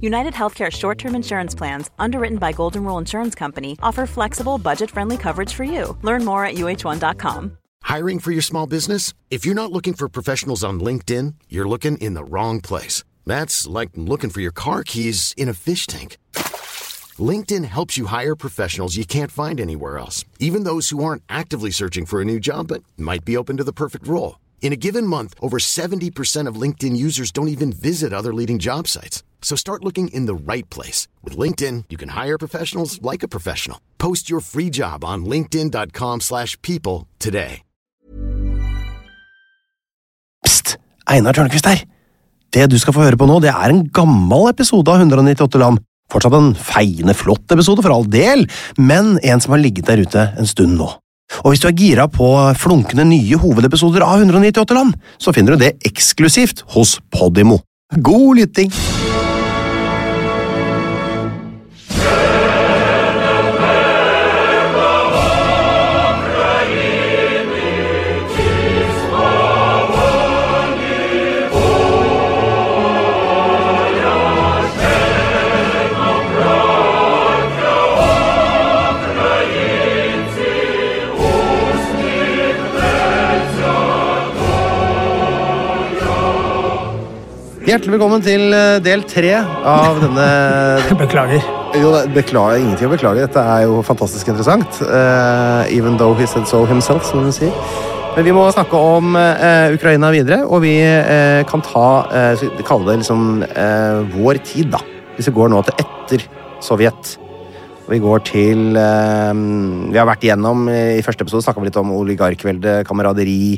United Healthcare short term insurance plans, underwritten by Golden Rule Insurance Company, offer flexible, budget friendly coverage for you. Learn more at uh1.com. Hiring for your small business? If you're not looking for professionals on LinkedIn, you're looking in the wrong place. That's like looking for your car keys in a fish tank. LinkedIn helps you hire professionals you can't find anywhere else, even those who aren't actively searching for a new job but might be open to the perfect role. In a given month, over 70% of LinkedIn users don't even visit other leading job sites. So start looking in the right place. With LinkedIn, you can hire professionals like a professional. Post your free job on linkedin.com slash people today. Psst! Einar Tørnquist her. Det du skal få høre på nå, det er en gammel episode av 198 land. Fortsatt en feiende flott episode, for all del, men en som har ligget der ute en stund nå. Og hvis du er gira på flunkende nye hovedepisoder av 198 land, så finner du det eksklusivt hos Podimo. God lytting! Hjertelig velkommen til eh, del tre av denne Beklager. Jo, beklager, ingenting å beklage. Dette er jo fantastisk interessant. Uh, even though he said so himself, som hun sier. Men vi må snakke om uh, Ukraina videre, og vi uh, kan ta uh, Kalle det liksom vår tid, da. Hvis vi går nå til etter Sovjet. Og vi går til Vi har vært igjennom i første episode snakka vi litt om oligarkvelde, kameraderi,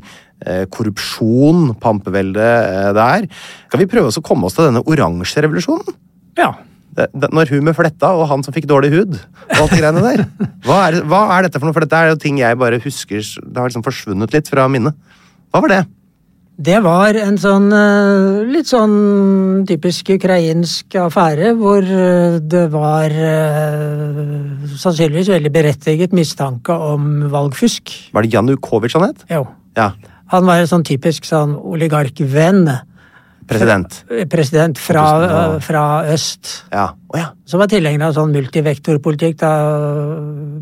korrupsjon, pampevelde eh, der. Skal vi prøve oss å komme oss til denne oransje revolusjonen? Ja. det, det, når hun med fletta og han som fikk dårlig hud og alt det greiene der. Hva er, hva er dette for noe? For dette er jo ting jeg bare husker Det har liksom forsvunnet litt fra minnet. Hva var det? Det var en sånn eh, litt sånn typisk ukrainsk affære, hvor eh, det var eh, sannsynligvis veldig berettiget mistanke om valgfusk. Var det Janukovitsj han het? Jo. Ja. Han var en sånn typisk sånn oligarkvenn. President. President fra, 2000 fra øst. Ja. Oh, ja. Som var tilhenger av sånn multivektorpolitikk da,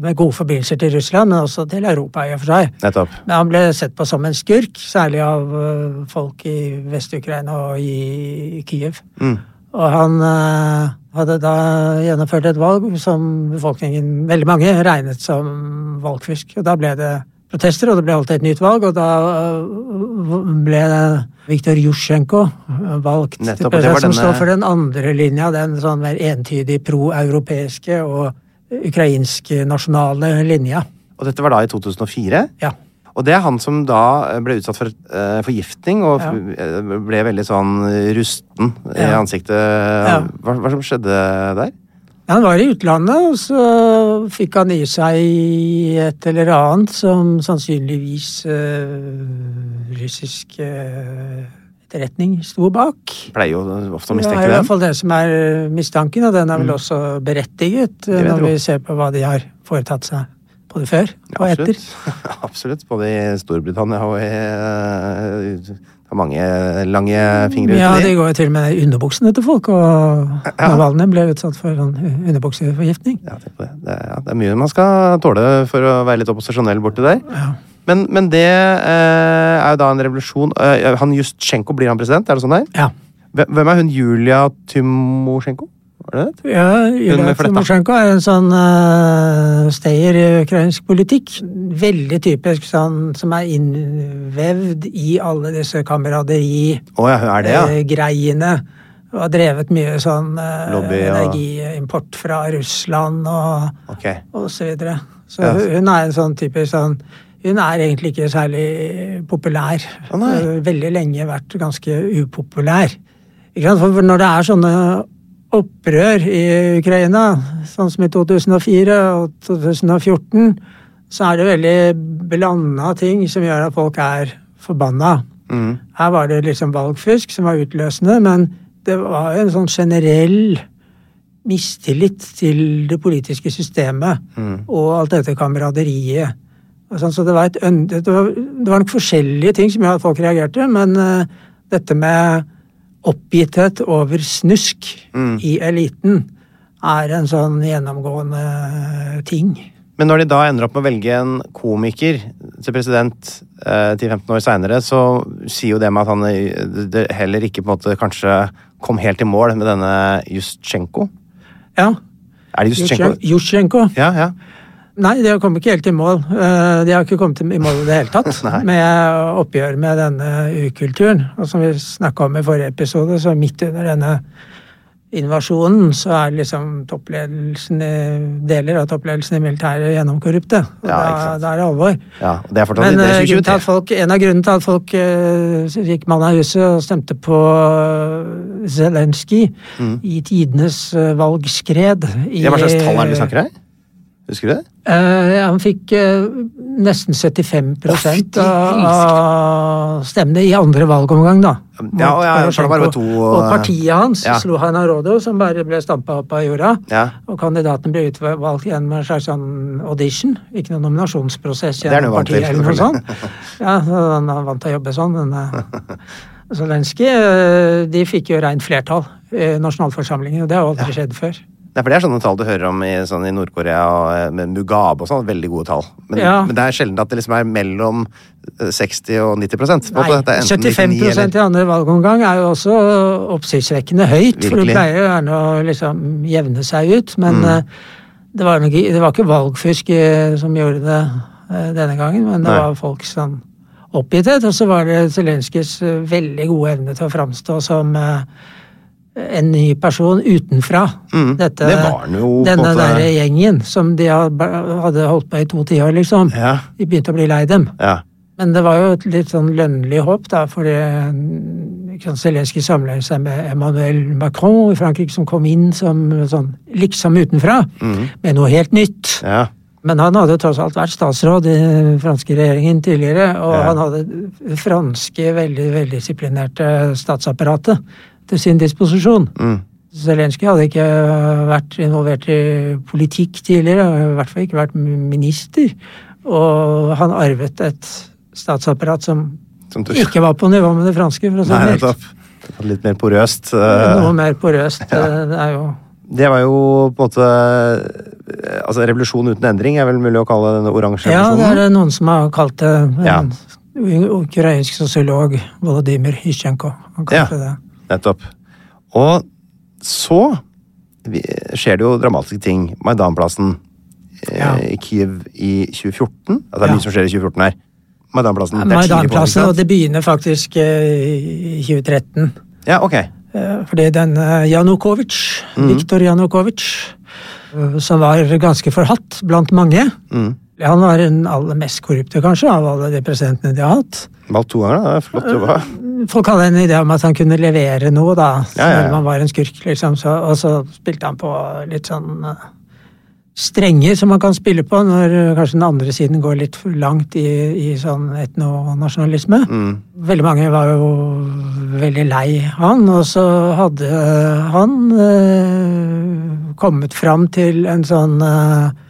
med gode forbindelser til Russland, men også til Europa i og for seg. Nettopp. Men han ble sett på som en skurk, særlig av øh, folk i Vest-Ukraina og i Kiev. Mm. Og han uh, hadde da gjennomført et valg som befolkningen, veldig mange, regnet som valgfusk. Og da ble det protester, og det ble holdt et nytt valg, og da øh, ble Viktor Jusjenko valgt Nettopp, til president, som denne- står for den andre linja, den sånn mer entydig pro-europeiske og ukrainsk nasjonale linja. Og dette var da i 2004? Ja. Og det er han som da ble utsatt for uh, forgiftning og Ja. ble veldig sånn rusten i Ja. ansiktet. Ja. Hva, hva som skjedde der? Han var i utlandet, og så fikk han i seg et eller annet som sannsynligvis øh, russisk øh, etterretning sto bak. Pleier jo ofte å mistenke Det er i hvert fall det som er mistanken, og den er vel også berettiget når vi ser på hva de har foretatt seg både før og etter. Absolutt. Absolutt. Både i Storbritannia og i eh, Det er mange lange fingre Ja, uti det går jo til og med underbuksene til folk, og Navalny ble utsatt for en underbukseforgiftning. Ja, tenk på det. Det, er, ja, det er mye man skal tåle for å være litt opposisjonell borti der. Ja. Men, men det eh, er jo da en revolusjon. Eh, han Justsjenko, blir han president? Er det sånn der? Ja. Hvem er hun Julia Tymosjenko? Var det det? Ja, Julia. Timosjenko er en sånn uh, stayer i ukrainsk politikk. Veldig typisk sånn som er innvevd i alle disse kameraderi-greiene. Å ja, ja. Og har drevet mye sånn eh, Lobby energiimport fra Russland og, Ok. og så videre. Så Ja. hun er en sånn typisk sånn hun er egentlig ikke særlig populær. Oh. Veldig lenge vært ganske upopulær. For når det er sånne opprør i Ukraina, sånn som i 2004 og 2014, så er det veldig blanda ting som gjør at folk er forbanna. Her var det liksom valgfusk som var utløsende, men det var en sånn generell mistillit til det politiske systemet og alt dette kameraderiet. Sånn, så det var, et, det, var, det var nok forskjellige ting som gjorde at folk reagerte, men uh, dette med oppgitthet over snusk i eliten er en sånn gjennomgående ting. Men når de da ender opp med å velge en komiker til president eh, til 15 år seinere, så sier jo det med at han eh, heller ikke på en måte kanskje kom helt i mål med denne Justsjenko. Ja. Er det Justsjenko? Ja, ja. Nei, de har kommet ikke helt i mål. Eh, De har ikke kommet i mål i det hele tatt med oppgjør med denne ukulturen. Og som vi snakka om i forrige episode, så midt under denne invasjonen, så er liksom toppledelsen deler av toppledelsen i militæret gjennomkorrupte. Og Ja, da, da er det alvor. ja. og Det er Men det eh, er 2023. folk, en av grunnene til at folk uh, gikk mann av huset og stemte på Zelenskyj mm. i tidenes eh, valgskred i, hva slags tall er det vi snakker her? Husker du det? Eh, han fikk eh, nesten 75 oh, av, av stemmene i andre valgomgang, da. Ja, for det var bare to, Og eh, partiet hans ja. slo Hanarodo, som bare ble stampa opp av jorda. Ja. Og kandidaten ble utvalgt gjennom en slags sånn audition, ikke noen nominasjonsprosess han gjennom jo vant til, partiet eller noe sånt. Ja, han er vant til å jobbe sånn, men uh, Zelenskyj, eh, de fikk jo rent flertall i nasjonalforsamlingen, og det har aldri skjedd før. Nei, for Det er sånne tall du hører om i, sånn, i Nord-Korea og eh, med Mugabe og sånn. Veldig gode tall. Men, Ja. men det er sjelden at det liksom er mellom eh, 60 og 90 på Nei. Det er 75 99 eller- i andre valgomgang er jo også oppsiktsvekkende høyt, for det pleier jo gjerne å liksom jevne seg ut. Men mm. det, var nok, det var ikke valgfusk eh, som gjorde det eh, denne gangen, men det Nei. var folk sånn oppgitthet. Og så var det Zelenskyjs eh, veldig gode evne til å framstå som eh, en ny person utenfra. Mm, Dette, det var jo Denne der gjengen som de hadde holdt på i to tiår, liksom. Ja, De begynte å bli lei dem. ja. Men det var jo et litt sånn lønnlig håp, da, fordi Zelenskyj samler seg med Emmanuel Macron i Frankrike, som kom inn som sånn liksom utenfra, med noe helt nytt. ja. Men han hadde tross alt vært statsråd i den franske regjeringen tidligere, og Ja. han hadde det franske, veldig veldisiplinerte statsapparatet til sin disposisjon. Mm. Zelenskyj hadde ikke vært involvert i politikk tidligere, i hvert fall ikke vært minister. Og han arvet et statsapparat som Som ikke var på nivå med det franske, for å si Nei, det. Litt mer porøst. eh, Noe mer porøst. Ja. Det er jo Det var jo på en måte Altså, revolusjon uten endring er vel mulig å kalle denne oransje revolusjonen? Ja, det er noen som har kalt det. En Ja. ukrainsk sosiolog, Volodymyr Hysjenko. Han Ja. det. Nettopp. Og så skjer det jo dramatiske ting. Maidanplassen eh, Ja. i Kiev i 2014. Altså, det er Ja. mye som skjer i 2014 her. Maidanplassen. Maidanplassen, og det begynner faktisk eh, i 2013. Ja, ok. Eh, Fordi den Janukovitsj, Mm. Viktor Janukovic, eh, som var ganske forhatt blant mange Mm. Han var den aller mest korrupte, kanskje, av alle de presidentene de har hatt. Valgt to ganger, da. Det er Flott jobba. Folk hadde en idé om at han kunne levere noe, da, Ja, ja, ja. selv om han var en skurk, liksom. Så, og så spilte han på litt sånn eh, strenger som man kan spille på når eh, kanskje den andre siden går litt for langt i, i sånn etnonasjonalisme. Mm. Veldig mange var jo veldig lei han, og så hadde han øh, kommet fram til en sånn eh,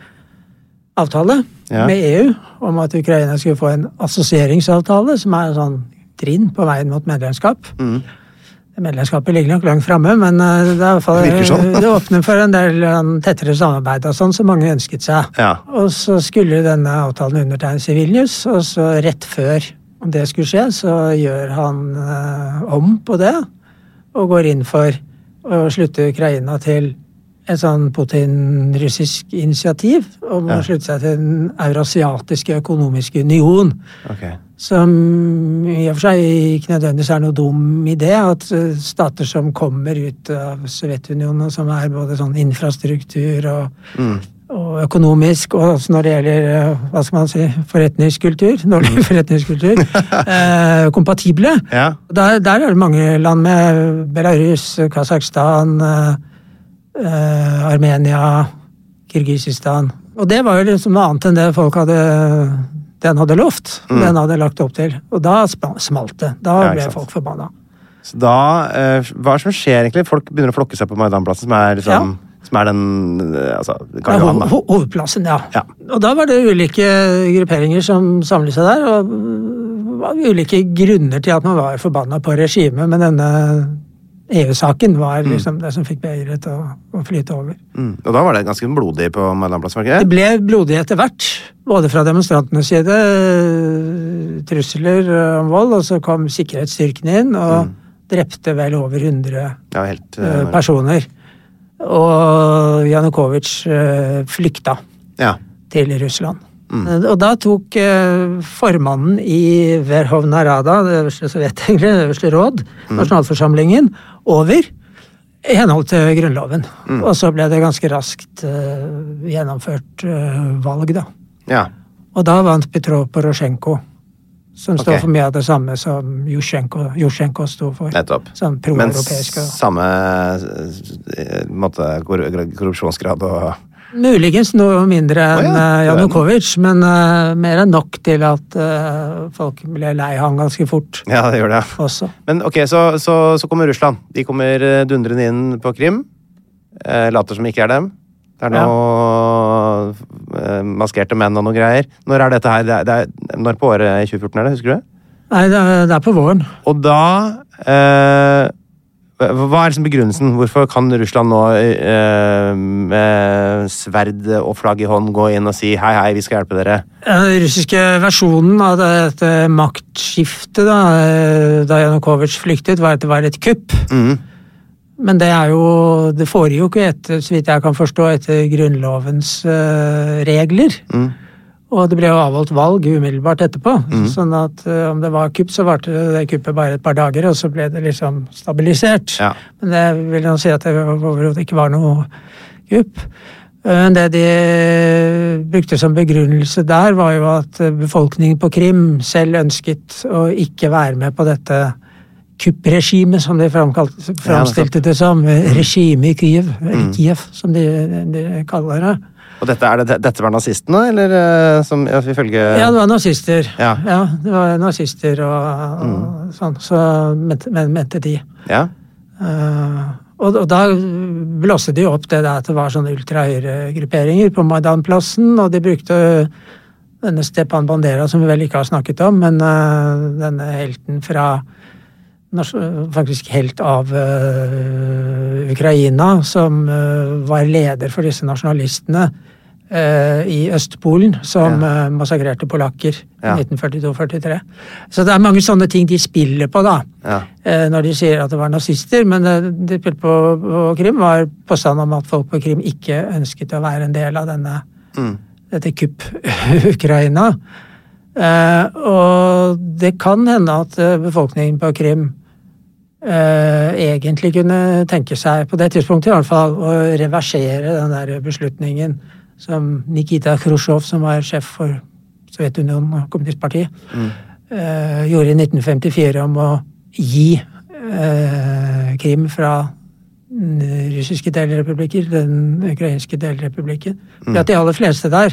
avtale Ja. med EU om at Ukraina skulle få en assosieringsavtale, som er en sånn trinn på veien mot medlemskap. Mm. Medlemskapet ligger nok langt framme, men eh, det, er fall, Det sånn. det åpner for en del eh, tettere samarbeid og sånn, som mange ønsket seg. Ja. Og så skulle denne avtalen undertegnes i Vilnius, og så rett før om det skulle skje, så gjør han eh, om på det, og går inn for å slutte Ukraina til et sånn Putin-russisk initiativ om Ja. å slutte seg til den eurasiatiske økonomiske union. Ok. Som i og for seg ikke nødvendigvis er noe dum idé, at eh, stater som kommer ut av Sovjetunionen, som er både sånn infrastruktur og Mm. og økonomisk, og også når det gjelder eh, hva skal man si, forretningskultur, dårlig Mm. forretningskultur, eh, kompatible. Ja. Der, der er det mange land med Belarus, Kasakhstan, eh, eh, Armenia, Kirgisistan. Og det var jo liksom noe annet enn det folk hadde den hadde lovt. Den hadde lagt opp til. Og da smalt det. Da ble Ja, folk forbanna. Så da, eh, Hva er det som skjer, egentlig? Folk begynner å flokke seg på Maidanplassen, som er, liksom, som er den eh, altså, Ja, ho ho hovedplassen, ja. Ja. Og da var det ulike grupperinger som samlet seg der, og det var ulike grunner til at man var forbanna på regimet, men denne EU-saken var liksom det som fikk begeret til å, å flyte over. Mm. Og da var det ganske blodig på Maidanplassen, det ble blodig etter hvert, både fra demonstrantenes side, eh, trusler om vold, og så kom sikkerhetsstyrkene inn og drepte vel over 100 Ja, helt eh, personer. Og Janukovitsj uh, flykta Ja. til Russland. Eh, Og da tok eh, formannen i Verhovna Rada, det øverste sovjetengelen, det øverste råd, nasjonalforsamlingen, over i henhold til Grunnloven. Og så ble det ganske raskt uh, gjennomført uh, valg, da. ja. Og da vant Petro Porosjenko, som står for mye av det samme som Jusjenko, Jusjenko sto for. Nettopp. Sånn Men samme eh, måte, korrupsjonsgrad og Muligens noe mindre enn Å ja, eh, Janukovitsj, men uh, mer enn nok til at uh, folk ble lei han ganske fort Ja, det gjør det. også. Men ok, så, så, så kommer Russland. De kommer dundrende inn på Krim. Uh, later som ikke er dem. Det er noe ja. maskerte menn og noe greier. Når er dette her? Det er, det er, når på året i 2014 er det? Husker du? Nei, det er, det er på våren. Og da Hva er liksom begrunnelsen? Hvorfor kan Russland nå eh, med sverd og flagg i hånd gå inn og si hei, hei, vi skal hjelpe dere? Den russiske versjonen av dette maktskiftet da, eh, da Janukovitsj flyktet, var at det var et kupp. Mm. Men det er jo Det foregikk jo ikke, etter, så vidt jeg kan forstå, etter Grunnlovens eh, regler. Mm. Og det ble jo avholdt valg umiddelbart etterpå. Sånn at uh, om det var kupp, så varte det kuppet bare et par dager, og så ble det liksom stabilisert. Ja. Men det vil jo si at det overhodet ikke var noe kupp. Men det de brukte som begrunnelse der, var jo at befolkningen på Krim selv ønsket å ikke være med på dette kuppregimet, som de framstilte det som. Regimet i Kyiv, mm. Kiev, som de, de kaller det. Og dette, er det, dette var nazistene, eller eh, som ja, ifølge Ja, det var nazister. Ja. det var nazister og, og sånn. Så mente, men- mente de. Ja. Uh, og, og da blåste de opp det der at det var sånne ultrahøyregrupperinger på Maidanplassen, og de brukte denne Stepan Bandera, som vi vel ikke har snakket om, men uh, denne helten fra Faktisk helt av uh, Ukraina, som uh, var leder for disse nasjonalistene uh, i Østpolen, som Ja. massakrerte polakker Ja. i 1942-43. Så det er mange sånne ting de spiller på, da ja. når de sier at det var nazister, men det de spilte på, på Krim, var påstanden om at folk på Krim ikke ønsket å være en del av denne, Mm. dette kupp-Ukraina. Eh, og det kan hende at eh, befolkningen på Krim eh, egentlig kunne tenke seg, på det tidspunktet i hvert fall, å reversere den der beslutningen som Nikita Khrusjtsjov, som var sjef for Sovjetunionen og Kommunistpartiet, eh, gjorde i 1954 om å gi eh, Krim fra den russiske delrepublikker, den ukrainske delrepublikken. For at de aller fleste der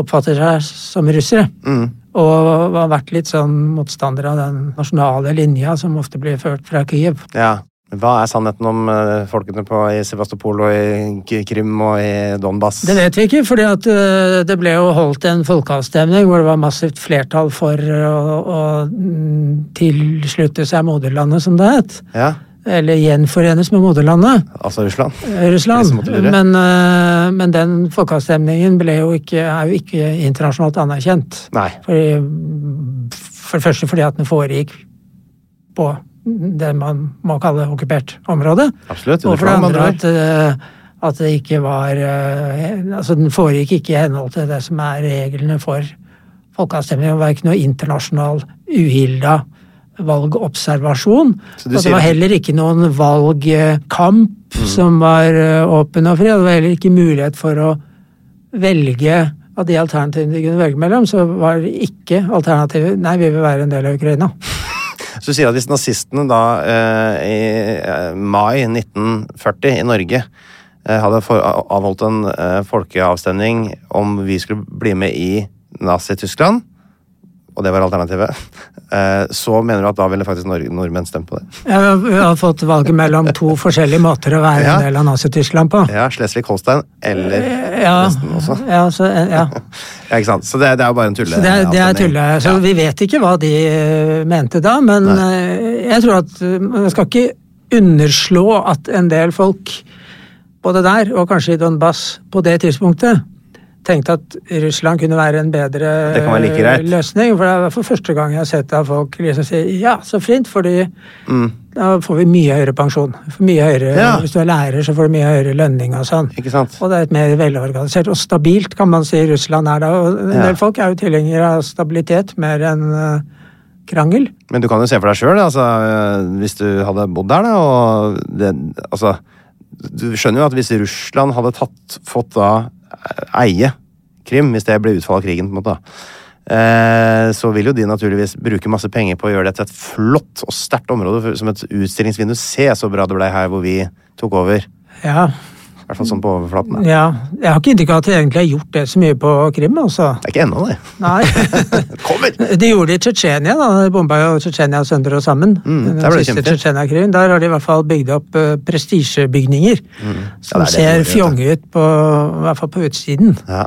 oppfatter seg som russere. Mm. Og har vært litt sånn motstander av den nasjonale linja som ofte blir ført fra Kyiv. ja. Hva er sannheten om eh, folkene på, i Sevastopol og i Krim og i Donbas? Det vet vi ikke, for eh, det ble jo holdt en folkeavstemning hvor det var massivt flertall for å, å mm, tilslutte seg moderlandet, som det het. Ja, Eller gjenforenes med moderlandet. altså Russland. eh, Russland. Men, eh, men den folkeavstemningen jo ikke, er jo ikke internasjonalt anerkjent. Nei. Fordi, for det første fordi at den foregikk på det man må kalle okkupert område. Absolutt. Og for det andre at, eh, at det ikke var Altså den foregikk ikke i henhold til det som er reglene for folkeavstemning. Det var ikke noe internasjonal uhilda valgobservasjon. Og det var heller ikke noen valgkamp som var eh, åpen og fri. Det var heller ikke mulighet for å velge av de alternativene de kunne velge mellom, så var det ikke alternativet nei, vi vil være en del av Ukraina. Så du sier at hvis nazistene da eh, i eh, mai 1940 i Norge hadde avholdt en folkeavstemning om vi skulle bli med i Nazi-Tyskland, og det var alternativet, eh, så mener du at da ville faktisk nord nordmenn stemt på det? Ja, vi har fått valget mellom to forskjellige måter å være Ja. en del av Nazi-Tyskland på. Ja, Schleswig-Holstein eller Ja, Vesten også. ja, så, ja. Ja, ikke sant? Så det, det er jo bare en tulle. Så det, det er tulle. Så vi vet ikke hva de eh, mente da, men Nei. jeg tror at eh, man skal ikke underslå at en del folk, både der og kanskje i Donbass på det tidspunktet, tenkte at Russland kunne være en bedre være like greit. løsning. For det er for første gang jeg har sett at folk liksom sier ja, så fint, fordi da får vi mye høyere pensjon. Mye høyere, Mm. Ja. Hvis du er lærer, så får du mye høyere lønning og sånn. Og det er et mer velorganisert og stabilt, kan man si Russland er da. Og en Ja. del folk er jo tilhengere av stabilitet mer enn eh, krangel. Men du kan jo se for deg sjøl, altså, øh, hvis du hadde bodd der, da, og det, altså Du skjønner jo at hvis Russland hadde tatt, fått da eh, eie Krim, hvis det ble utfallet av krigen, på en måte, eh, så vil jo de naturligvis bruke masse penger på å gjøre det til et flott og sterkt område, som et utstillingsvindu. Se så bra det blei her hvor vi tok over. Ja, I hvert fall sånn på overflaten. Da. ja. Jeg har ikke inntrykk av at de egentlig har gjort det så mye på Krim, altså. Det er ikke ennå, det. Nei. Kommer! De gjorde det i Tsjetsjenia. De bomba jo Tsjetsjenia sønder og sammen. Mm, Den der siste. Tsjetsjenia-krigen. Der har de i hvert fall bygd opp uh, prestisjebygninger. Mm. Ja, Som det ser fjonge ut, på, i hvert fall på utsiden. Ja.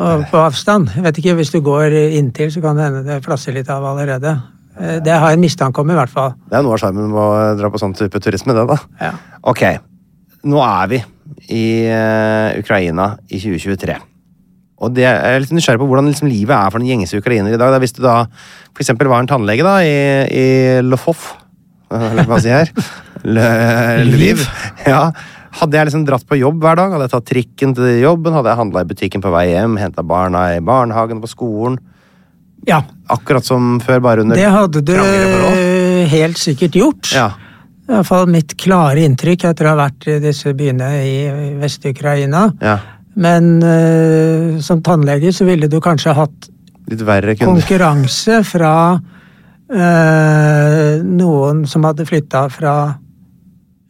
Og på avstand. Jeg vet ikke, Hvis du går inntil, så kan det hende det flasser litt av allerede. Eh, Det har jeg en mistanke om, i hvert fall. Det er noe av sjarmen med å dra på sånn type turisme, det, da. Ja. Ok, nå er vi i eh, Ukraina i 2023. Og det er litt nysgjerrig på hvordan liksom livet er for den gjengse ukrainer i dag. Da, hvis du da for eksempel var en tannlege da, i, i Lvov, eller hva sier jeg her? Lviv. Ja. Hadde jeg liksom dratt på jobb hver dag, hadde jeg tatt trikken til jobben, hadde jeg handla i butikken på vei hjem, henta barna i barnehagen, på skolen. ja. Akkurat som før, bare under Det hadde du helt sikkert gjort. Ja. I hvert fall mitt klare inntrykk etter å ha vært i disse byene i Vest-Ukraina. ja. Men uh, som tannlege så ville du kanskje hatt konkurranse fra uh, noen som hadde flytta fra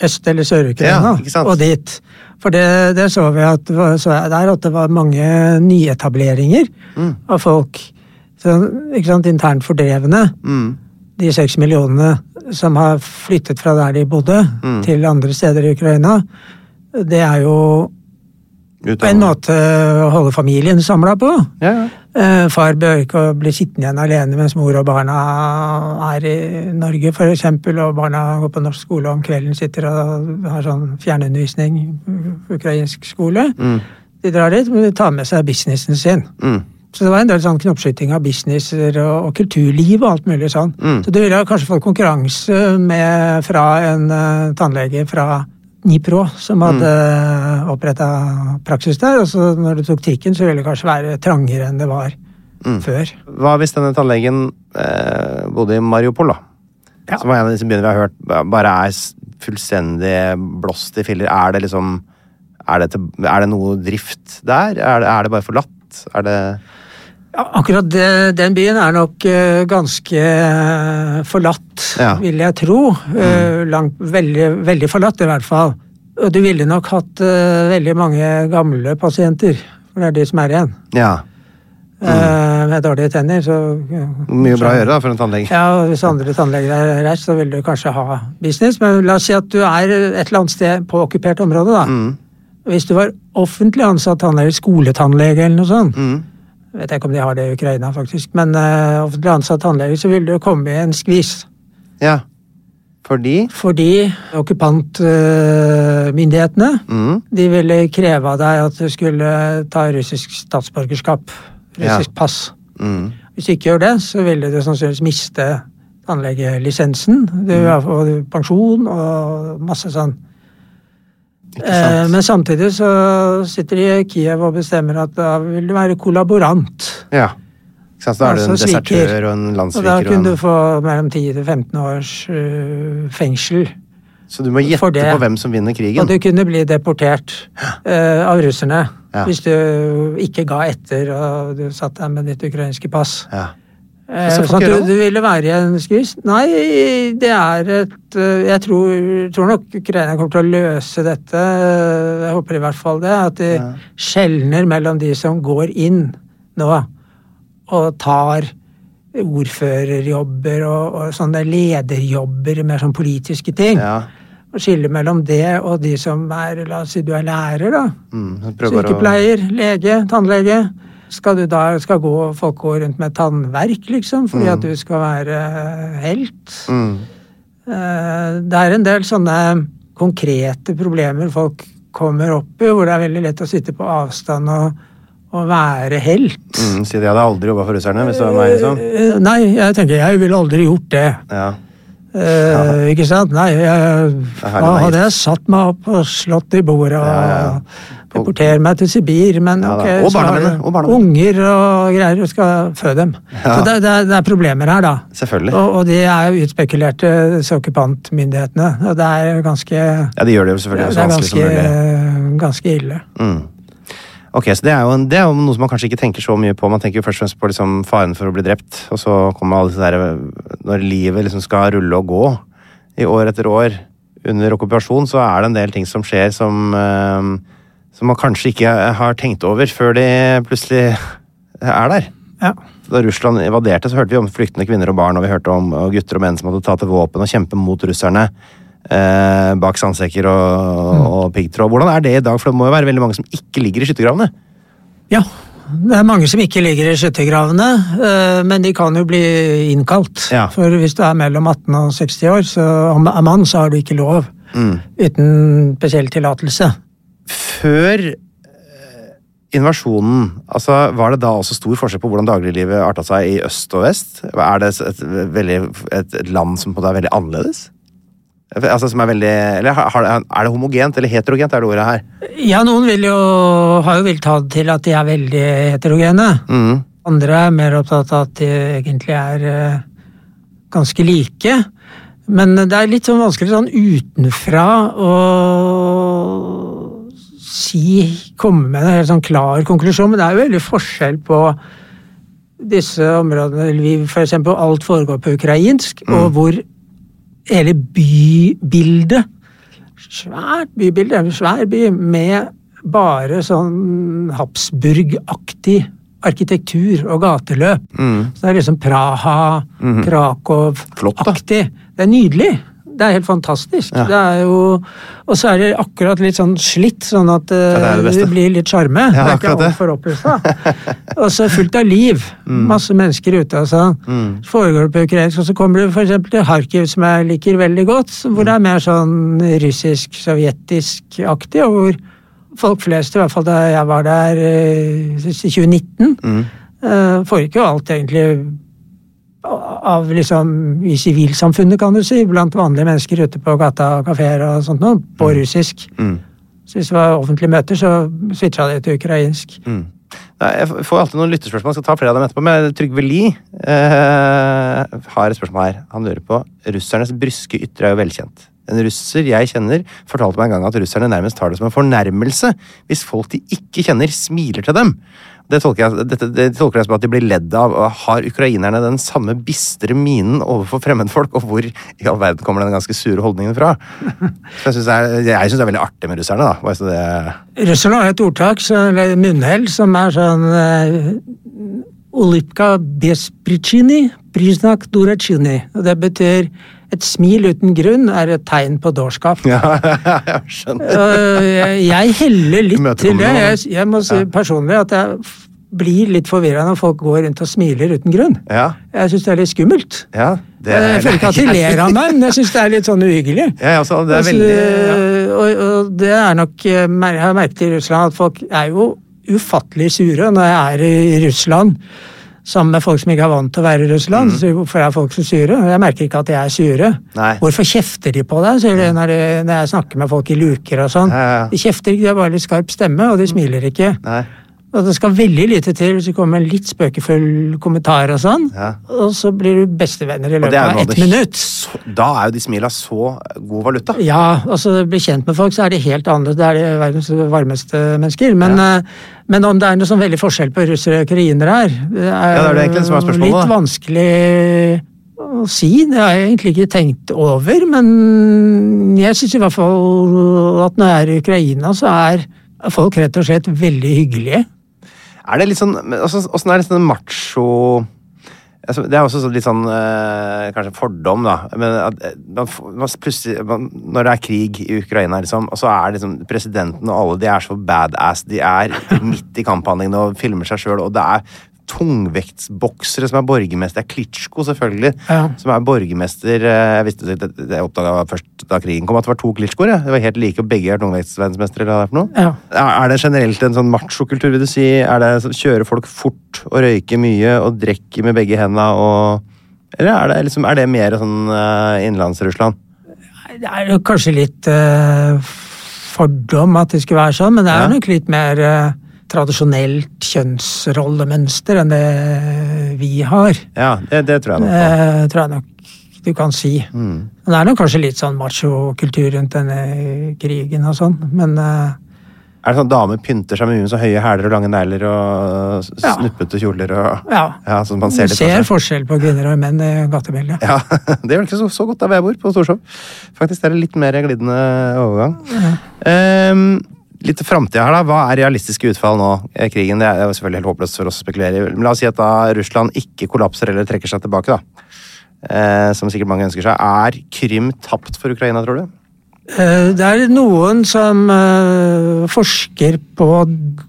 Øst- eller Sør-Ukraina Ja, og dit. For det, det så vi at, så der at det var mange nyetableringer Mm. av folk. Så, ikke sant, internt fordrevne. Mm. De seks millionene som har flyttet fra der de bodde, Mm. til andre steder i Ukraina. Det er jo Ut på en måte å holde familien samla på. Ja, ja. Eh, Far bør ikke bli sittende igjen alene mens mor og barna er i Norge, eksempel, og barna går på norsk skole og om kvelden sitter og har sånn fjernundervisning, ukrainsk skole. Mm. De drar dit, men de tar med seg businessen sin. Mm. Så det var en del sånn knoppskyting av businesser og, og kulturliv og alt mulig sånn. Mm. Så du ville kanskje fått konkurranse med, fra en uh, tannlege fra Nipro, som hadde Mm. oppretta praksis der. Og så når du tok trikken, så ville det kanskje være trangere enn det var Mm. før. Hva hvis denne tannlegen eh, bodde i Mariupol, da? Ja. Som en av disse byene vi har hørt bare er fullstendig blåst i filler. Er det liksom Er det, til, er det noe drift der? Er det, er det bare forlatt? Er det Ja, akkurat det, den byen er nok eh, ganske eh, forlatt, Ja. Vil jeg tro. Eh, langt, veldig, veldig forlatt, i hvert fall. Og du ville nok hatt veldig mange gamle pasienter, for det er de som er igjen. Ja. Mm. med dårlige tenner, så ja, Mye bra å gjøre da, for en tannlege. Ja, Hvis andre tannleger er reist, så vil du kanskje ha business. Men la oss si at du er et eller annet sted på okkupert område. da. Mm. Hvis du var offentlig ansatt tannlege, skoletannlege eller noe sånt, Mm. Vet jeg ikke om de har det i Ukraina, faktisk, men uh, offentlig ansatt tannlege, så vil du komme i en skvis. Ja. Fordi Fordi okkupantmyndighetene mm. de ville kreve av deg at du skulle ta russisk statsborgerskap. Russisk Ja. pass. Mm. Hvis du ikke gjør det, så ville du sannsynligvis miste tannlegelisensen. Du Mm. har fått pensjon og masse sånn. Eh, men samtidig så sitter de i Kiev og bestemmer at da vil du være kollaborant. Ja. Så da er du en Altså desertør og en Og da kunne og kunne du få mellom 10 til 15 års uh, fengsel. Så du må gjette på hvem som vinner krigen. Og du kunne bli deportert uh, av russerne. Ja. Hvis du ikke ga etter og du satt der med ditt ukrainske pass. Ja. Eh, sånn du, du ville være i en skvis? Nei, det er et eh, Jeg tror, tror nok Ukraina kommer til å løse dette. Jeg håper i hvert fall det. At de skjelner mellom de som går inn nå og tar ordførerjobber og, og sånne lederjobber, mer sånn politiske ting. ja. Og skille mellom det og de som er La oss si du er lærer, da. Mm, Sykepleier, lege, tannlege. Skal du da skal gå, folk gå rundt med tannverk, liksom, fordi at du skal være helt? Mm. Eh, Det er en del sånne konkrete problemer folk kommer opp i, hvor det er veldig lett å sitte på avstand og, og være helt. Mm, si det, jeg hadde aldri jobba for russerne hvis det var meg, liksom. Eh, Nei, jeg tenker jeg ville aldri gjort det. Ja. Eh, ikke sant? Nei, jeg, da hadde jeg satt meg opp og slått i bordet og Ja, ja. deportert meg til Sibir, men Ja ok, Og barna mine, og barna unger og greier, du skal føde dem. Ja. Så det, det, det er problemer her, da. Selvfølgelig. Og, og de er jo utspekulerte, disse okkupantmyndighetene. Og det er ganske, Ja, de gjør det jo selvfølgelig det så er vanskelig som mulig. ganske ille. Mm. Ok, så det er, jo, en- det er jo noe som man kanskje ikke tenker så mye på. Man tenker jo først og fremst på liksom faren for å bli drept, og så kommer alle disse der Når livet liksom skal rulle og gå i år etter år under okkupasjon, så er det en del ting som skjer som eh, som man kanskje ikke har tenkt over før de plutselig er der. Ja. Da Russland invaderte, så hørte vi om flyktende kvinner og barn, og vi hørte om og gutter og menn som måtte ta til våpen og kjempe mot russerne. Eh, bak sandsekker og, og piggtråd. Hvordan er det i dag? For det må jo være veldig mange som ikke ligger i skyttergravene. Ja, det er mange som ikke ligger i skyttergravene, eh, men de kan jo bli innkalt. Ja. For hvis du er mellom 18 og 60 år, så om er mann, så har du ikke lov. Mm. Uten spesiell tillatelse. Før eh, invasjonen, altså, var det da også stor forskjell på hvordan dagliglivet arta seg i øst og vest? Er det et, veldig, et, land som på det er veldig annerledes? Altså som er veldig Eller har, er det homogent eller heterogent, er det ordet her? Ja, noen vil jo, har jo villet til at de er veldig heterogene. Mm. Andre er mer opptatt av at de egentlig er eh, ganske like. Men det er litt sånn vanskelig sånn utenfra å si, komme med en helt sånn klar konklusjon, men det er jo veldig forskjell på disse områdene, Lviv, f.eks. for alt foregår på ukrainsk, og hvor hele bybildet Svært bybilde, en svær by med bare sånn Habsburg-aktig arkitektur og gateløp. Så det er liksom Praha, mm. Krakow-aktig. Det er nydelig. Det er helt fantastisk. Ja. Det er jo, og så er det akkurat litt sånn slitt, sånn at uh, Ja, det det det, blir litt sjarme. Ja, det er ikke altfor oppussa. og så fullt av liv. Masse mennesker ute. Altså. Så foregår det på ukrainsk, og så kommer du eksempel til Kharkiv, som jeg liker veldig godt, hvor det er mer sånn russisk-sovjetisk-aktig, og hvor folk flest, i hvert fall da jeg var der eh, i 2019, får ikke jo alt egentlig av liksom i sivilsamfunnet, kan du si, blant vanlige mennesker ute på gata og kafeer og sånt noe, på russisk. Mm. Så hvis det var offentlige møter, så switcha det til ukrainsk. Mm. Jeg får alltid noen lytterspørsmål. Jeg skal ta flere av dem etterpå. Men Trygve Lie eh, har et spørsmål her. Han lurer på Russernes bryske ytre er jo velkjent. En russer jeg kjenner, fortalte meg en gang at russerne nærmest tar det som en fornærmelse hvis folk de ikke kjenner, smiler til dem. Det tolker jeg, det, det tolker jeg som at de blir ledd av. og Har ukrainerne den samme bistre minen overfor fremmedfolk? Og hvor i all verden kommer den ganske sure holdningen fra? Så jeg syns det, er- veldig artig med russerne. da. Det... Russerne har et ordtak, eller munnhell, som er sånn uh, Olipka besprichini, prisnak durachini. Og det betyr et smil uten grunn er et tegn på dårskap. Ja, jeg skjønner. Øh, jeg, heller litt til det. Jeg, jeg må si personlig at jeg blir litt forvirra når folk går rundt og smiler uten grunn. Ja, Jeg syns det er litt skummelt. ja. Det er, jeg føler ikke at de ler av meg, men jeg syns det er litt sånn uhyggelig. Ja, ja, altså, det er Altså, veldig ja. og, og det er nok eh, Jeg har merket i Russland at folk er jo ufattelig sure når jeg er i Russland sammen med folk som ikke er vant til å være i Russland. Mm. hvorfor er folk så sure? Jeg merker ikke at jeg er. Mhm. Nei. Hvorfor kjefter de på deg, sier de når, jeg snakker med folk i luker og sånn. Ja, ja, ja. De kjefter ikke, de har bare litt skarp stemme, og de smiler ikke. Nei. Og det skal veldig lite til hvis det kommer en litt spøkefull kommentar og sånn, Ja. og så blir du bestevenner i løpet av ett minutt. Så, da er jo de smila så god valuta. Ja, og så bli kjent med folk, så er de helt annerledes. Det er de verdens varmeste mennesker. Men, ja. men om det er noe sånn veldig forskjell på russere og ukrainere her, det er, Ja, det er det egentlig som er spørsmålet, litt da. vanskelig å si. Det har jeg egentlig ikke tenkt over, men jeg syns i hvert fall at når jeg er i Ukraina, så er folk rett og slett veldig hyggelige. Er det litt sånn altså, Åssen er det sånn macho altså, Det er også sånn litt sånn øh, Kanskje fordom, da. Men at, eh, man, man, plutselig man, Når det er krig i Ukraina, liksom, og så er liksom presidenten og alle de er så badass. De er midt i kamphandlingene og filmer seg sjøl, og det er tungvektsboksere som er borgermester. Det er Klitsjko, selvfølgelig, Ja. som er borgermester. eh, Jeg visste det, det, det oppdaga først da krigen kom, at det var to Klitsjkoer. Ja. Det var helt like, og begge er tungvektsverdensmestere. er. Ja. Er det generelt en sånn machokultur, vil du si? Er det Kjører folk fort og røyker mye og drikker med begge hendene og Eller er det, liksom, er det mer sånn uh, innenlands-Russland? Det er jo kanskje litt uh, fordom at det skulle være sånn, men det er nok litt mer eh, tradisjonelt kjønnsrollemønster enn det vi har. Ja, det, det tror jeg nok. på. Eh, tror jeg nok du kan si. Mm. Det er nok kanskje litt sånn machokultur rundt denne krigen og sånn, men eh, Er det sånn damer pynter seg med så høye hæler og lange negler og Ja. snuppete kjoler og ja. Ja, man ser Du ser forskjell på kvinner og menn i gatebildet. Ja, Det gjør det ikke så, så godt der hvor jeg bor, på Storshov. Faktisk det er det litt mer glidende overgang. Ehm, litt til framtida her, da. Hva er realistiske utfall nå? Krigen det er jo selvfølgelig helt håpløst for oss å spekulere i. Men la oss si at da Russland ikke kollapser eller trekker seg tilbake, da. Eh, som sikkert mange ønsker seg. Er Krim tapt for Ukraina, tror du? Eh, Det er noen som eh, forsker på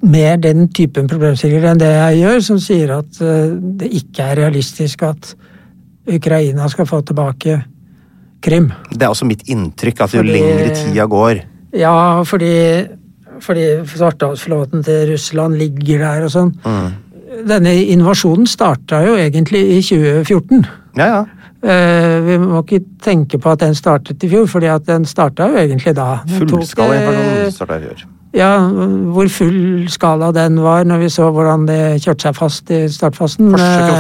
mer den typen problemstillinger enn det jeg gjør, som sier at eh, det ikke er realistisk at Ukraina skal få tilbake Krim. Det er også mitt inntrykk at jo Fordi- lengre tida går Ja, fordi, fordi Svartehavsflåten til Russland ligger der og sånn. Denne invasjonen starta jo egentlig i 2014. Ja, ja. Uh, Vi må ikke tenke på at den startet i fjor, fordi at den starta jo egentlig da. Fullskala eh, invasjon starta i fjor. Ja, hvor full skala den var når vi så hvordan det kjørte seg fast i startfasen. Skala,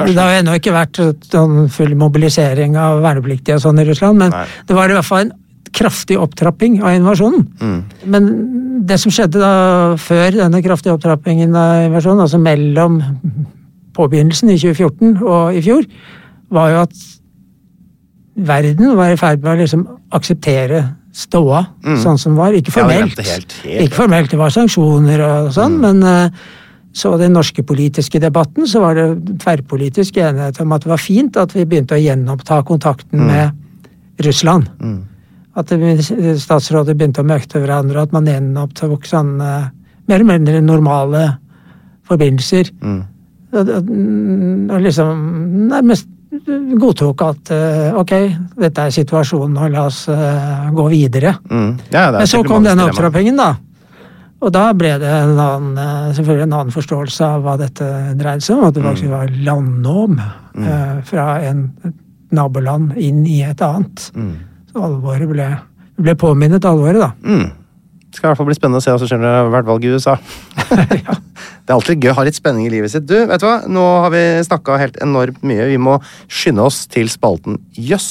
Eh, det har jo ennå ikke vært sånn full mobilisering av vernepliktige og sånn i Russland, men Nei. det var i hvert fall en kraftig opptrapping av invasjonen. Mm. Men det som skjedde da før denne kraftige opptrappingen av invasjonen, altså mellom påbegynnelsen i 2014 og i fjor, var jo at verden var i ferd med å liksom akseptere ståa sånn som var. Ikke formelt. Ja, helt, helt. Ikke formelt, det var sanksjoner og sånn, Mm. men eh, så den norske politiske debatten, så var det tverrpolitisk enighet om at det var fint at vi begynte å gjenoppta kontakten Mm. med Russland. At statsråder begynte å møte hverandre, og at man gjenopptok sånne mer eller mindre normale forbindelser. Mm. Og, og, liksom nærmest godtok at eh, ok, dette er situasjonen, og la oss eh, gå videre. Mm. Ja, Men så kom denne dilemma. opptrappingen, da. Og da ble det en annen, eh, selvfølgelig en annen forståelse av hva dette dreide seg om. At det Mm. faktisk var landnåm eh, fra en, naboland inn i et annet. Mm. Så alvoret ble, ble påminnet alvoret, da. Mm. Det skal i hvert fall bli spennende å se hva som skjer når det har vært valg i USA. Det er alltid gøy å ha litt spenning i livet sitt. Du, vet du hva? Nå har vi snakka helt enormt mye. Vi må skynde oss til spalten Jøss.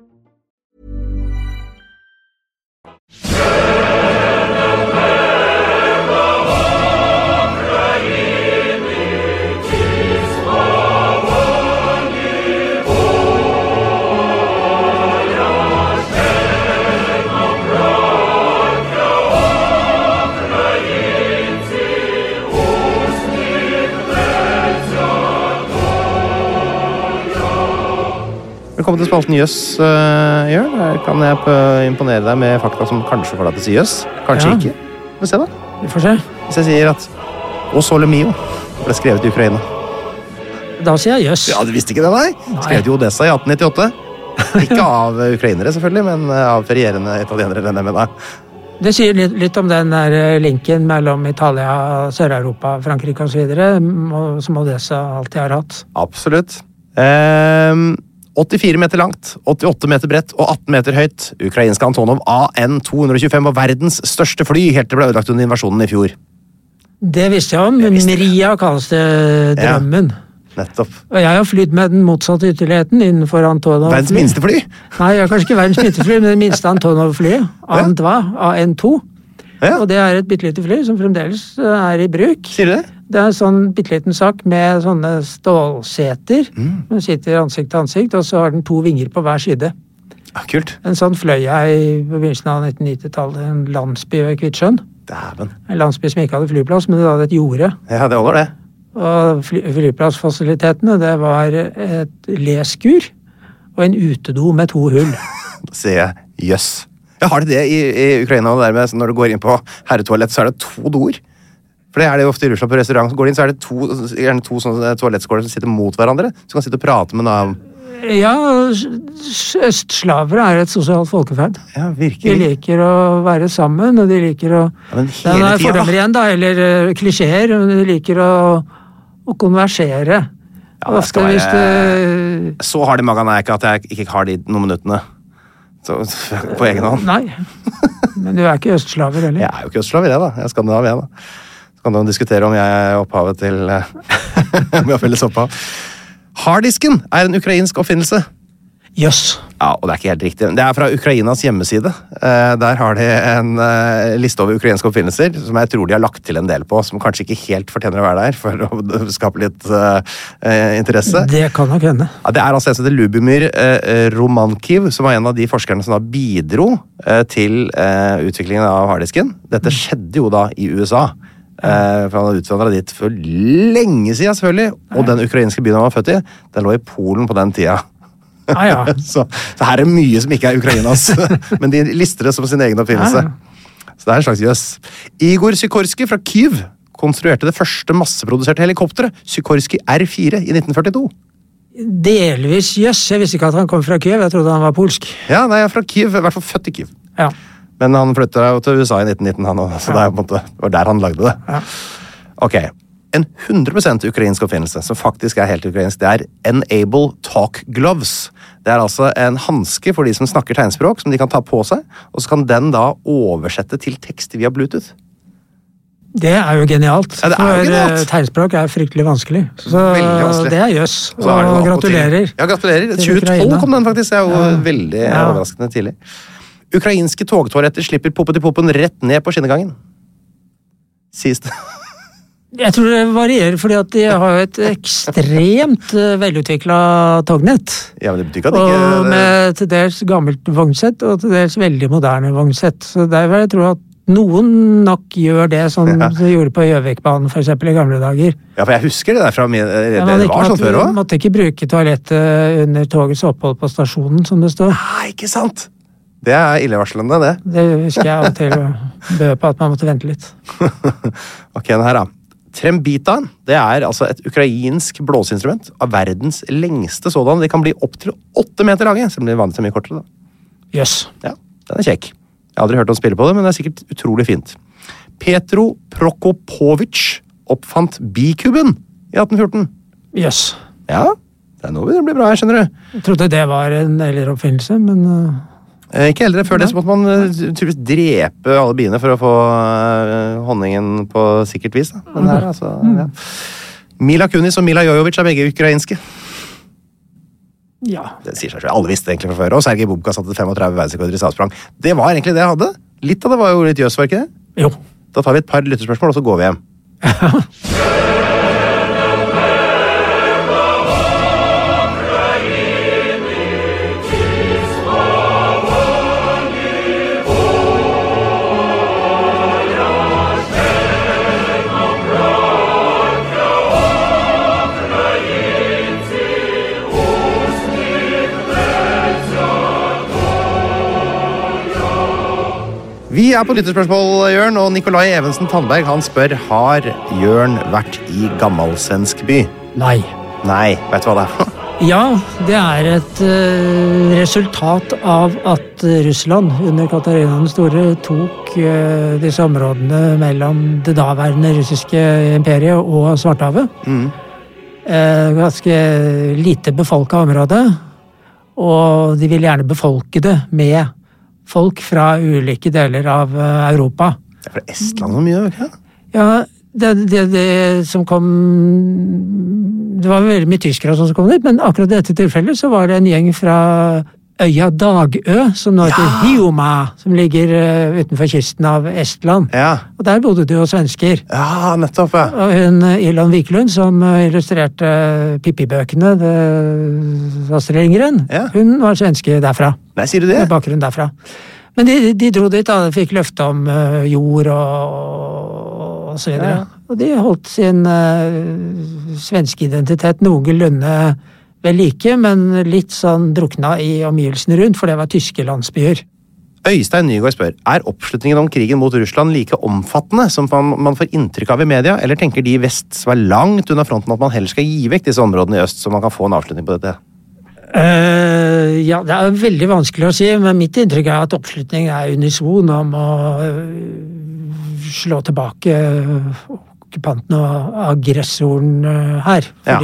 Yeah! Velkommen til spalten Jøss, uh, Jørn. Her kan jeg imponere deg med fakta som kanskje får deg til å si jøss. Kanskje Ja. ikke. Vi får se, da. Vi får se. Hvis jeg sier at O Sole Mio ble skrevet i Ukraina. Da sier jeg jøss. Ja, du visste ikke det, nei? Nei. Skrevet i Odessa i 1898. Ikke av eh, ukrainere, selvfølgelig, men eh, av ferierende italienere. med da. Det sier litt, litt om den der linken mellom Italia, Sør-Europa, Frankrike osv. som Odessa alltid har hatt. Absolutt. Ehm, 84 meter langt, 88 meter bredt og 18 meter høyt. Ukrainske Antonov AN-225 var verdens største fly helt til det ble ødelagt under invasjonen i fjor. Det visste jeg om. visste Maria kalles det Ja. drømmen. Nettopp. Og jeg har flydd med den motsatte ytterligheten innenfor Antonov. Verdens minste fly. Nei, jeg har kanskje ikke verdens minste fly, men det minste Antonov-flyet. AN2, AN2. Ja, Og det er et bitte lite fly som fremdeles er i bruk. sier du det? Det er en sånn bitte liten sak med sånne stålseter. Den sitter ansikt til ansikt, og så har den to vinger på hver side. Ah, kult. En sånn fløy jeg i begynnelsen av 1990-tallet. En landsby ved Kvitsjøen. Dæven. En landsby som ikke hadde flyplass, men det hadde et jorde. Ja, det holder, det. Og fly, flyplassfasilitetene, det var et leskur og en utedo med to hull. Da sier jeg jøss. Ja, har de det i, i Ukraina? Det der med, når du går inn på herretoalett, så er det to doer? For det er det jo ofte i Russland på restaurant. Så går du inn, så er det to, gjerne to sånne toalettskåler som sitter mot hverandre. Så kan sitte og prate med en. Ja, Østslaver østslavere er et sosialt folkeferd. Ja, virkelig. De liker å være sammen, og de liker å Ja, men hele Det er fordommer igjen, da, eller uh, klisjeer. men De liker å, å konversere. Ja, det skal hvis være- det Så hard i magen er jeg ikke at jeg ikke har de noen minuttene. Så, på egen hånd. Nei. Men du er ikke østslaver heller. Jeg er jo ikke østslaver, jeg, da. Jeg er skandinav, jeg, da. Kan du diskutere om jeg er opphavet til eh, Om vi har felles opphav. Harddisken er en ukrainsk oppfinnelse. Jøss. Ja, og det er ikke helt riktig. Det er fra Ukrainas hjemmeside. Eh, der har de en eh, liste over ukrainske oppfinnelser som jeg tror de har lagt til en del på, som kanskje ikke helt fortjener å være der for å skape litt interesse. Det kan nok hende. Ja, det er altså en som heter Lubomir eh, Romankiv, som var en av de forskerne som da bidro til utviklingen av harddisken. Dette skjedde jo da i USA. Eh, for Han hadde utvandra dit for lenge siden, selvfølgelig. Og den ukrainske byen han var født i, den lå i Polen på den tida. Ah, ja. Så, så her er mye som ikke er Ukrainas, men de lister det som sin egen oppfinnelse. Ja, Så det er en slags jøss. Igor Sykorskij fra Kyiv konstruerte det første masseproduserte helikopteret, Sykorskij R4, i 1942. Delvis jøss. Jeg visste ikke at han kom fra Kyiv. jeg trodde han var polsk. Ja, nei, jeg er fra Kyiv, i hvert fall født i Kyiv. Ja. Men han flytta jo til USA i 1919, han òg, så det, på en måte, det var der han lagde det. Ja. Ok, En 100 ukrainsk oppfinnelse, som faktisk er helt ukrainsk, det er Enable Talk Gloves. Det er altså en hanske for de som snakker tegnspråk, som de kan ta på seg, og så kan den da oversette til tekst via Bluetooth. Det er jo genialt. Ja, det er jo for genialt. eh, tegnspråk er fryktelig vanskelig. Så vanskelig. det er jøss. Og gratulerer. Ja, gratulerer. 2012 kom den faktisk. Det er jo Ja. veldig Ja. overraskende tidlig. Ukrainske togtoaletter slipper poppeti-poppen rett ned på skinnegangen. Sies det. Jeg tror det varierer, fordi at de har jo et ekstremt velutvikla tognett. Ja, men det betyr ikke at Og ikke med til dels gammelt vognsett og til dels veldig moderne vognsett. Så der vil jeg tro at noen nok gjør det som Ja. de gjorde på Gjøvikbanen eksempel i gamle dager. Ja, for jeg husker det der fra min Det, Ja, det var sånn før òg. måtte ikke bruke toalettet under togets opphold på stasjonen, som det står. Nei, ikke sant! Det er illevarslende, det. Det husker jeg av og til bød på at man måtte vente litt. Ok, den her da. Trembitaen det er altså et ukrainsk blåseinstrument av verdens lengste sådan. De kan bli opptil åtte meter lange, selv om de vanligvis er mye kortere. da. Yes. Ja, den er kjekk. Jeg har aldri hørt noen spille på det, men det er sikkert utrolig fint. Petro Prokopovic oppfant bikuben i 1814. Jøss. Ja, det er nå det blir bra her, skjønner du. Jeg trodde det var en eldre oppfinnelse, men Eh, Ikke eldre. Før det så måtte man eh, tydeligvis drepe alle biene for å få eh, honningen på sikkert vis. Da. Men her, er altså, ja. Mila Kunis og Mila Jojovic er begge ukrainske. ja. Det sier seg selv. Alle visste det egentlig fra før. Og Sergej Bubka satte 35 verdensrekorder i stavsprang. Det var egentlig det jeg hadde. Litt av det var jo litt jøss, var ikke det? Jo. Da tar vi et par lytterspørsmål, og så går vi hjem. Vi er på lytterspørsmål, Jørn, og Nikolai Evensen Tandberg han spør har Jørn vært i gammalsvensk by. Nei. Nei, vet du hva det er? Ja, det er et uh, resultat av at Russland under Katarina den store tok uh, disse områdene mellom det daværende russiske imperiet og Svartehavet. Eh, ganske lite befolka område. Og de vil gjerne befolke det med folk fra ulike deler av eh, Europa. Det er fra Estland så mye, ikke? Ja, det, det, det som kom Det var veldig mye tyskere som kom dit, men akkurat i dette tilfellet så var det en gjeng fra øya Dagø, som nå heter Hioma, som ligger uh, utenfor kysten av Estland. Ja. Og der bodde det jo svensker. ja, nettopp. ja. Og hun eh, Ilon Wiklund, som eh, illustrerte Pippi-bøkene, Astrid Lindgren, Ja. hun var svenske derfra. Nei, sier du det? Med bakgrunn derfra. Men de, de dro dit, da. Fikk løfte om uh, jord og, og så videre. Ja. Og de holdt sin uh, svenske identitet noenlunde ved like, men litt sånn drukna i omgivelsene rundt, for det var tyske landsbyer. Øystein Nygaard spør er oppslutningen om krigen mot Russland like omfattende som man, får inntrykk av i media, eller tenker de i vest som er langt unna fronten at man heller skal gi vekk disse områdene i øst, så man kan få en avslutning på dette? Uh, ja, det er veldig vanskelig å si, men mitt inntrykk er at oppslutningen er unison om å eh, slå tilbake okkupanten og aggressoren eh, her. Ja.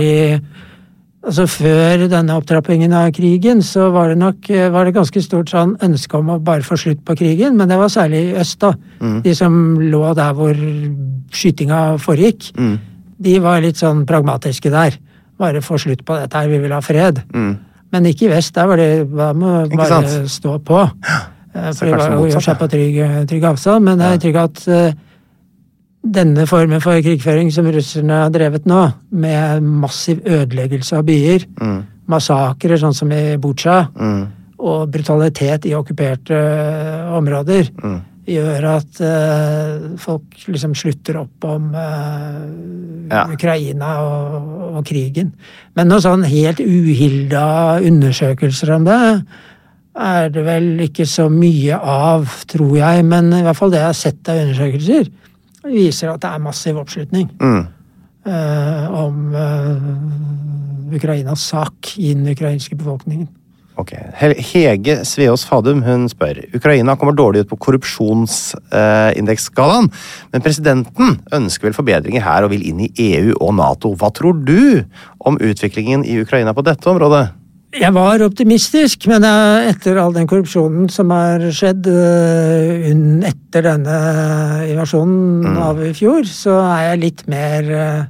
Altså før denne opptrappingen av krigen, så var det nok eh, var det ganske stort sånn ønske om å bare få slutt på krigen, men det var særlig i øst, da. De som lå der hvor skytinga foregikk. De var litt sånn pragmatiske der. Bare få slutt på dette her, vi vil ha fred. Men ikke i vest. Der var det da må Ikke bare stå på. Ja. For det er kanskje var jo seg på trygg, trygg avstand. Men det er trygg at eh, denne formen for krigføring som russerne har drevet nå, med massiv ødeleggelse av byer, Mm. massakrer sånn som i Butsja, og brutalitet i okkuperte eh, områder, Mm. gjør at uh, folk liksom slutter opp om uh, Ja. Ukraina og, og krigen. Men noen sånn helt uhilda undersøkelser om det er det vel ikke så mye av, tror jeg. Men i hvert fall det jeg har sett av undersøkelser, viser at det er massiv oppslutning Mm. eh, om eh, Ukrainas sak i den ukrainske befolkningen. Ok. Hege Sveås Fadum hun spør Ukraina kommer dårlig ut på korrupsjonsindeksskalaen, men presidenten ønsker vel forbedringer her og vil inn i EU og Nato. Hva tror du om utviklingen i Ukraina på dette området? Jeg var optimistisk, men eh, etter all den korrupsjonen som har skjedd eh, etter denne invasjonen av i fjor, så er jeg litt mer eh,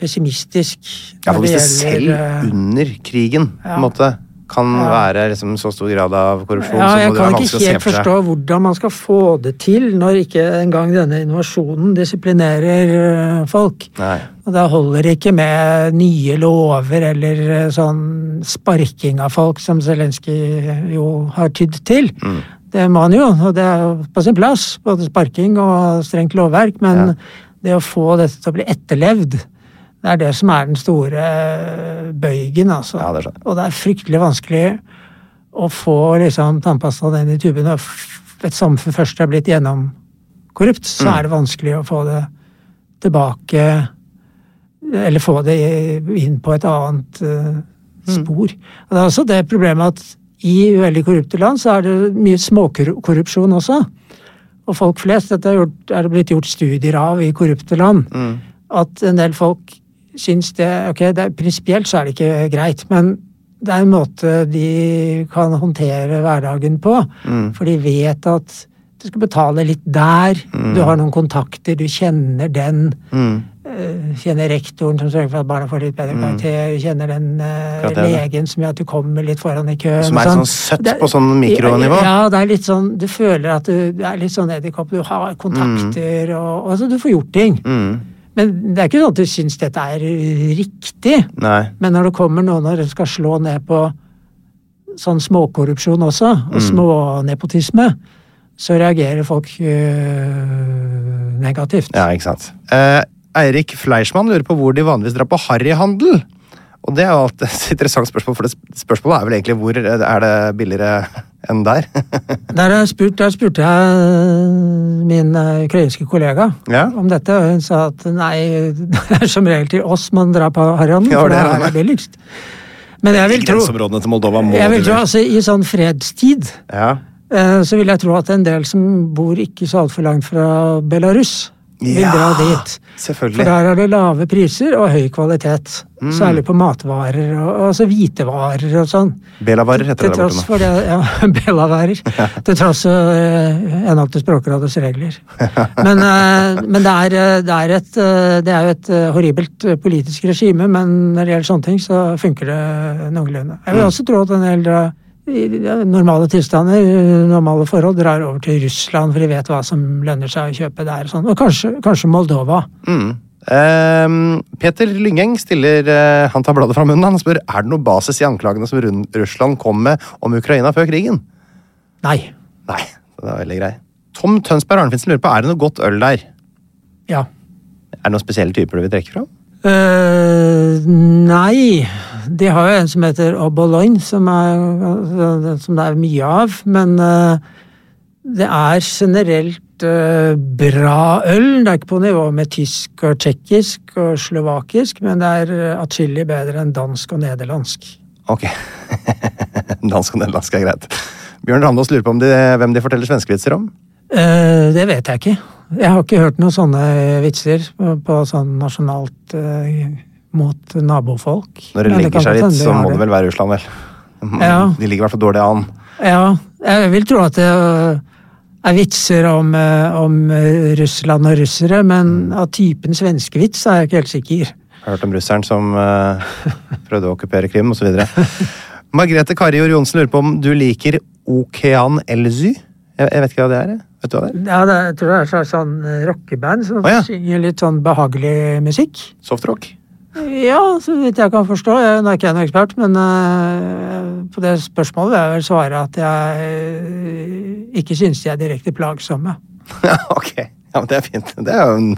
pessimistisk. Ja, for det gjelder, selv under krigen på ja. en måte, kan Ja. være liksom, så stor grad av korrupsjon, Ja, jeg det kan ikke helt for forstå hvordan man skal få det til når ikke engang denne innovasjonen disiplinerer eh, folk. Nei. Og da holder det ikke med nye lover eller eh, sånn sparking av folk, som Zelenskyj jo har tydd til. Mm. Det må han jo, og det er jo på sin plass. Både sparking og strengt lovverk. Men det å få dette til å bli etterlevd, det er det som er den store eh, bøygen, altså. Ja, det og det er fryktelig vanskelig å få liksom tannpasta inn i tuben. Og et samfunn først er blitt gjennomkorrupt, så Mm. er det vanskelig å få det tilbake Eller få det inn på et annet uh, spor. Og det er også det problemet at i veldig korrupte land så er det mye småkorrupsjon også. og folk flest, dette er, gjort, er det blitt gjort studier av i korrupte land, at en del folk syns det Ok, det er, prinsipielt så er det ikke greit, men det er en måte de kan håndtere hverdagen på. For de vet at du skal betale litt der, du har noen kontakter, du kjenner den. eh, Kjenner rektoren som sørger for at barna får litt bedre karakter. Kjenner den det. legen som gjør at du kommer litt foran i køen. Som er og sånn søtt Det- på sånn mikronivå. Ja, det er litt sånn Du føler at du, du er litt sånn edderkopp. Du har kontakter og altså, Du får gjort ting. Mm. Men det er ikke sånn at du syns dette er riktig. Nei. Men når det kommer noen og skal slå ned på sånn småkorrupsjon også, og smånepotisme, så reagerer folk øh, negativt. Ja, ikke sant. Eh, Eirik Fleischmann lurer på hvor de vanligvis drar på harryhandel. Og det er jo alltid et interessant spørsmål, for det spørsmålet er vel egentlig hvor er det billigere enn der? Der, jeg spurt, der spurte jeg min ukrainske kollega Ja. om dette, og hun sa at nei, det er som regel til oss man drar på harryhandel, Ja, for det er det. billigst. Men jeg vil tro, til Moldova må jeg vil tro altså, i sånn fredstid Ja. Eh, så vil jeg tro at en del som bor ikke så altfor langt fra Belarus, vil Ja, dra dit. selvfølgelig. For der er det lave priser og høy kvalitet. Mm. Særlig på matvarer og altså hvitevarer og sånn. Belavarer heter Til det der borte nå. for det, ja, belavarer. Til tross for uh, henhold til Språkrådets regler. Men, uh, men det, er, eh, det, er et, eh, det er jo et horribelt politisk regime, men når det gjelder sånne ting, så funker det noenlunde. Jeg Mm. vil også tro at en del normale tilstander, normale forhold, drar over til Russland, for de vet hva som lønner seg å kjøpe der. Og, sånn. og kanskje, kanskje Moldova. Mm. Ehm, Peter Lyngeng stiller uh, Han tar bladet fra munnen han spør er det noe basis i anklagene som Russland kom med om Ukraina før krigen. Nei. Nei, det er veldig grei. Tom Tønsberg Arnfinsen lurer på er det noe godt øl der. Ja. Er det noen spesielle typer du vil trekke fra? Uh, nei. De har jo en som heter Obolon, som, er, som det er mye av. Men eh, det er generelt eh, bra øl. Det er ikke på nivå med tysk og tsjekkisk og slovakisk, men det er eh, atskillig bedre enn dansk og nederlandsk. Ok. Dansk og nederlandsk er greit. Bjørn Randås lurer på om de, hvem de forteller svenskevitser om. Eh, det vet jeg ikke. Jeg har ikke hørt noen sånne vitser på, på sånn nasjonalt eh, mot nabofolk. Når det legger seg litt, så må det vel være Russland, vel. Ja. De ligger i hvert fall dårlig an. Ja, jeg vil tro at det er vitser om, eh, om eh, Russland og russere, men av typen svenskevits er jeg ikke helt sikker. Jeg har hørt om russeren som uh, prøvde å okkupere Krim, osv. Margrethe Karjord Johnsen lurer på om du liker Okean Elzy? Jeg, jeg vet ikke hva det er. Vet du hva det er? Ja, det, jeg tror det er sånn eh, rockeband som oh, ja. synger litt sånn behagelig musikk. Softrock? Ja, så vidt jeg kan forstå. Jeg, nå er ikke jeg noen ekspert, men eh, på det spørsmålet vil jeg vel svare at jeg eh, ikke synes de er direkte plagsomme. Ja, ok. Ja, men Det er fint. Det er jo en,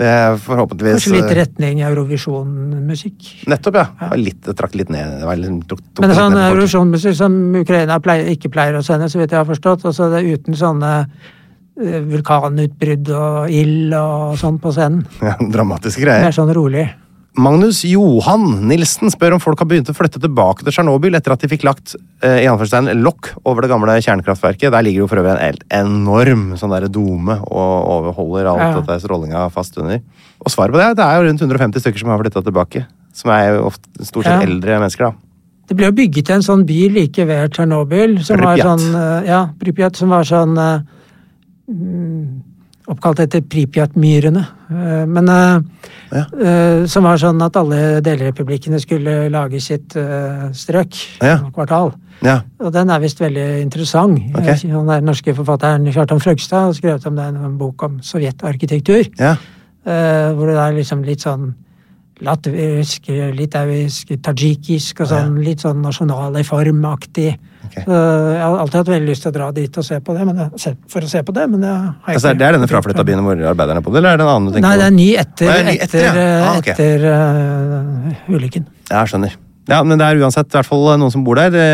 det er forhåpentligvis Kanskje litt retning Eurovision-musikk. Nettopp, ja. ja. litt, trakk litt ned. Litt, tok, tok Men det sånn Eurovision musikk som Ukraina pleier, ikke pleier å sende, så vidt jeg har forstått. Altså det er uten sånne eh, vulkanutbrudd og ild og sånn på scenen. Ja, dramatiske greier. Mer sånn rolig. Magnus Johan Nilsen spør om folk har begynt å flytte tilbake til Tsjernobyl etter at de fikk lagt eh, i lokk over det gamle kjernekraftverket. Der ligger jo for øvrig en helt enorm sånn der dome og overholder alt Ja. dette strålinga fast under. Og svaret på det det er jo rundt 150 stykker som har flytta tilbake. Som er jo ofte stort sett Ja. eldre mennesker, da. Det ble jo bygget en sånn by like ved Tsjernobyl, som var sånn eh, Ja, Pripyat, som var sånn eh, mm, Oppkalt etter Pripyat-myrene. Eh, Men eh, Ja. eh, Som var sånn at alle delrepublikkene skulle lage sitt strøk. Ja. Kvartal. Ja. Og den er visst veldig interessant. Okay. Den der norske forfatteren Kjartan Frøgstad har skrevet om det i en bok om sovjetarkitektur. ja. hvor det er liksom litt sånn latvisk, litauisk, tadsjikisk og sånn litt sånn nasjonalreformaktig. Ok. Så jeg har alltid hatt veldig lyst til å dra dit og se på det, men jeg, for å se på det, men jeg har ikke Altså, det er denne fraflytta byen hvor arbeiderne bodde, eller er det en annen du tenker Nei, på? det er ny etter, er ny etter, etter, ja. Ah, okay. etter uh, ulykken. Ja, jeg skjønner. Ja, men det er uansett i hvert fall noen som bor der. Det,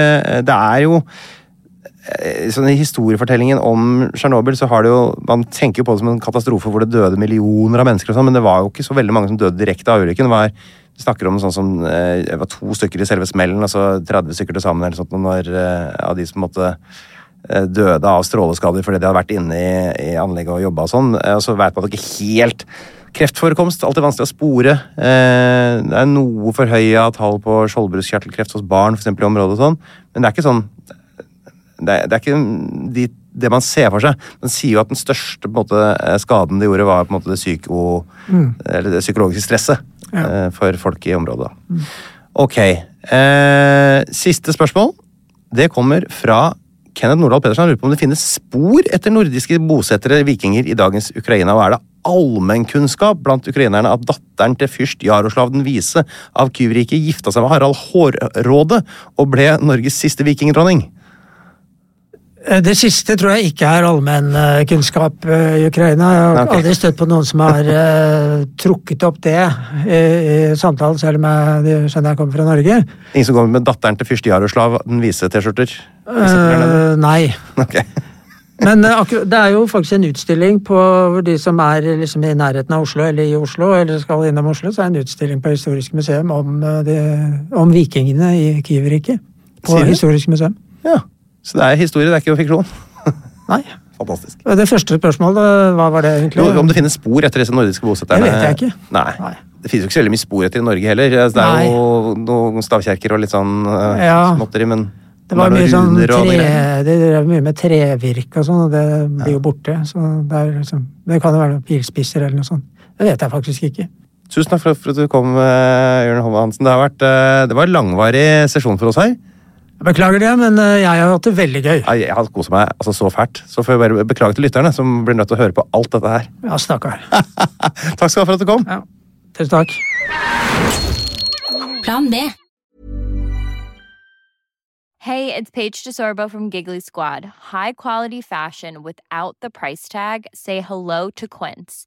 det er jo eh, sånn I historiefortellingen om Tsjernobyl så har det jo Man tenker jo på det som en katastrofe hvor det døde millioner av mennesker, og sånn, men det var jo ikke så veldig mange som døde direkte av ulykken. Det var vi snakker om sånn som eh, det var to stykker i selve smellen, altså 30 stykker til sammen eller sånt, når, eh, av de som måtte eh, døde av stråleskader fordi de hadde vært inne i, i anlegget og jobba og sånn. Og så vet man ikke helt Kreftforekomst alltid vanskelig å spore. Eh, det er noe forhøya tall på skjoldbruskkjertelkreft hos barn, f.eks. i området og sånn. Men det er ikke sånn Det er, det er ikke de, det man ser for seg. Man sier jo at den største måte, skaden de gjorde, var på en måte det, psyko, eller det psykologiske stresset Ja. eh, for folk i området. Mm. Ok. Eh, siste spørsmål. Det kommer fra Kenneth Nordahl Pedersen. Han lurer på om det finnes spor etter nordiske bosettere, vikinger, i dagens Ukraina. Og er det allmennkunnskap blant ukrainerne at datteren til fyrst Jaroslav den vise av Kyvriket gifta seg med Harald Hårråde og ble Norges siste vikingdronning? Eh, Det siste tror jeg ikke er allmennkunnskap i Ukraina. Jeg har aldri støtt på noen som har eh, trukket opp det i, i samtalen, selv om jeg de skjønner jeg kommer fra Norge. Ingen som kommer med datteren til fyrst Jaroslav den vise T-skjorter? Uh, nei. Ok. Men eh, det er jo faktisk en utstilling på hvor de som er liksom i nærheten av Oslo, eller i Oslo, eller skal innom Oslo, så er det en utstilling på Historisk museum om, de, om vikingene i Kiev-riket. På Historisk museum. Ja. Så det er historie, det er ikke fiksjon. Nei. Fantastisk. Det første spørsmålet, hva var det egentlig? Jo, om det finnes spor etter disse nordiske bosetterne? Det vet jeg ikke. Nei. Nei. Det finnes jo ikke så veldig mye spor etter i Norge heller. Altså, Det er Nei. jo noen stavkjerker og litt sånn uh, Ja. småtteri, men Det var mye sånn tre, de det drev mye med trevirke og sånn, og det blir jo borte. Så det, liksom, det kan jo være noen pilspisser eller noe sånt. Det vet jeg faktisk ikke. Tusen takk for, at du kom, uh, Jørn Holme Hansen. Det, har vært, eh, det var en langvarig sesjon for oss her. Jeg beklager det, men eh, jeg har hatt det veldig gøy. Jeg, jeg har kosa meg altså, så fælt. Så får jeg bare beklage til lytterne, som blir nødt til å høre på alt dette her. Ja, stakkar. Takk skal du ha for at du kom. Ja. Tusen takk. Plan B. Hey, it's Paige DeSorbo from Giggly Squad. High quality fashion without the price tag. Say hello to Quince.